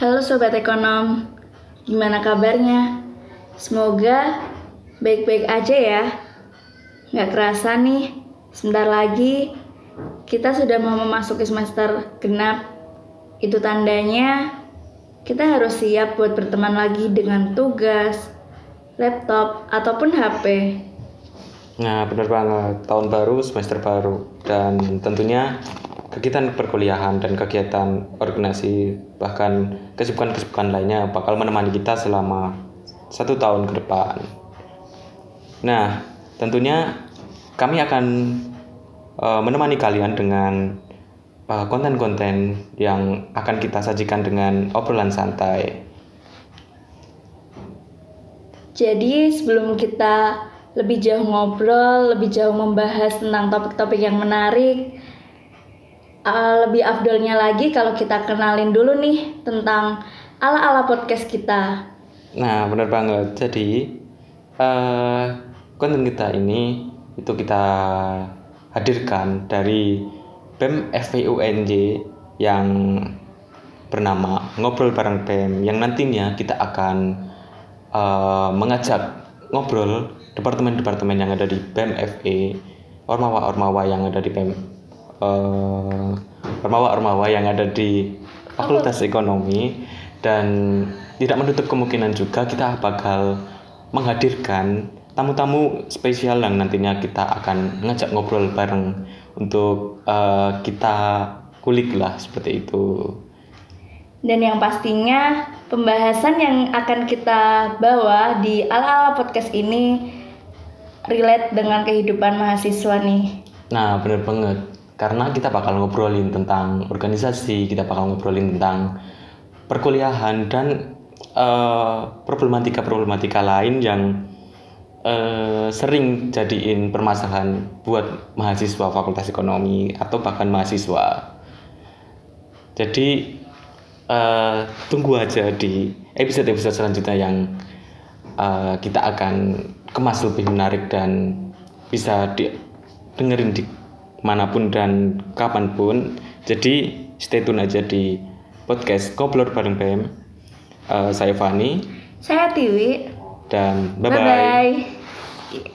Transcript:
Halo Sobat Ekonom, gimana kabarnya? Semoga baik-baik aja ya. Nggak kerasa nih, sebentar lagi kita sudah mau memasuki semester genap. Itu tandanya kita harus siap buat berteman lagi dengan tugas, laptop, ataupun HP. Nah, benar banget. Tahun baru, semester baru. Dan tentunya kegiatan perkuliahan dan kegiatan organisasi bahkan kesibukan-kesibukan lainnya bakal menemani kita selama satu tahun ke depan. Nah, tentunya kami akan uh, menemani kalian dengan uh, konten-konten yang akan kita sajikan dengan obrolan santai. Jadi sebelum kita lebih jauh ngobrol, lebih jauh membahas tentang topik-topik yang menarik, uh, lebih afdolnya lagi kalau kita kenalin dulu nih tentang ala-ala podcast kita. Nah, benar banget. Jadi, uh, konten kita ini itu kita hadirkan dari BEM FPUNJ yang bernama Ngobrol Bareng BEM yang nantinya kita akan uh, mengajak ngobrol departemen-departemen yang ada di BEM FE, ormawa-ormawa yang ada di BEM uh, ormawa-ormawa yang ada di Fakultas Ekonomi dan tidak menutup kemungkinan juga kita bakal menghadirkan tamu-tamu spesial yang nantinya kita akan ngajak ngobrol bareng untuk uh, kita kulik lah seperti itu. Dan yang pastinya pembahasan yang akan kita bawa di ala-ala podcast ini relate dengan kehidupan mahasiswa nih. Nah, bener banget karena kita bakal ngobrolin tentang organisasi, kita bakal ngobrolin tentang perkuliahan dan uh, problematika-problematika lain yang uh, sering jadiin permasalahan buat mahasiswa Fakultas Ekonomi atau bahkan mahasiswa. Jadi uh, tunggu aja di episode-episode selanjutnya yang uh, kita akan kemas lebih menarik dan bisa dengerin di mana pun dan kapan pun. Jadi stay tune aja di podcast Koblor bareng BM. Uh, saya Fani. Saya Tiwi. Dan bye-bye. bye, -bye.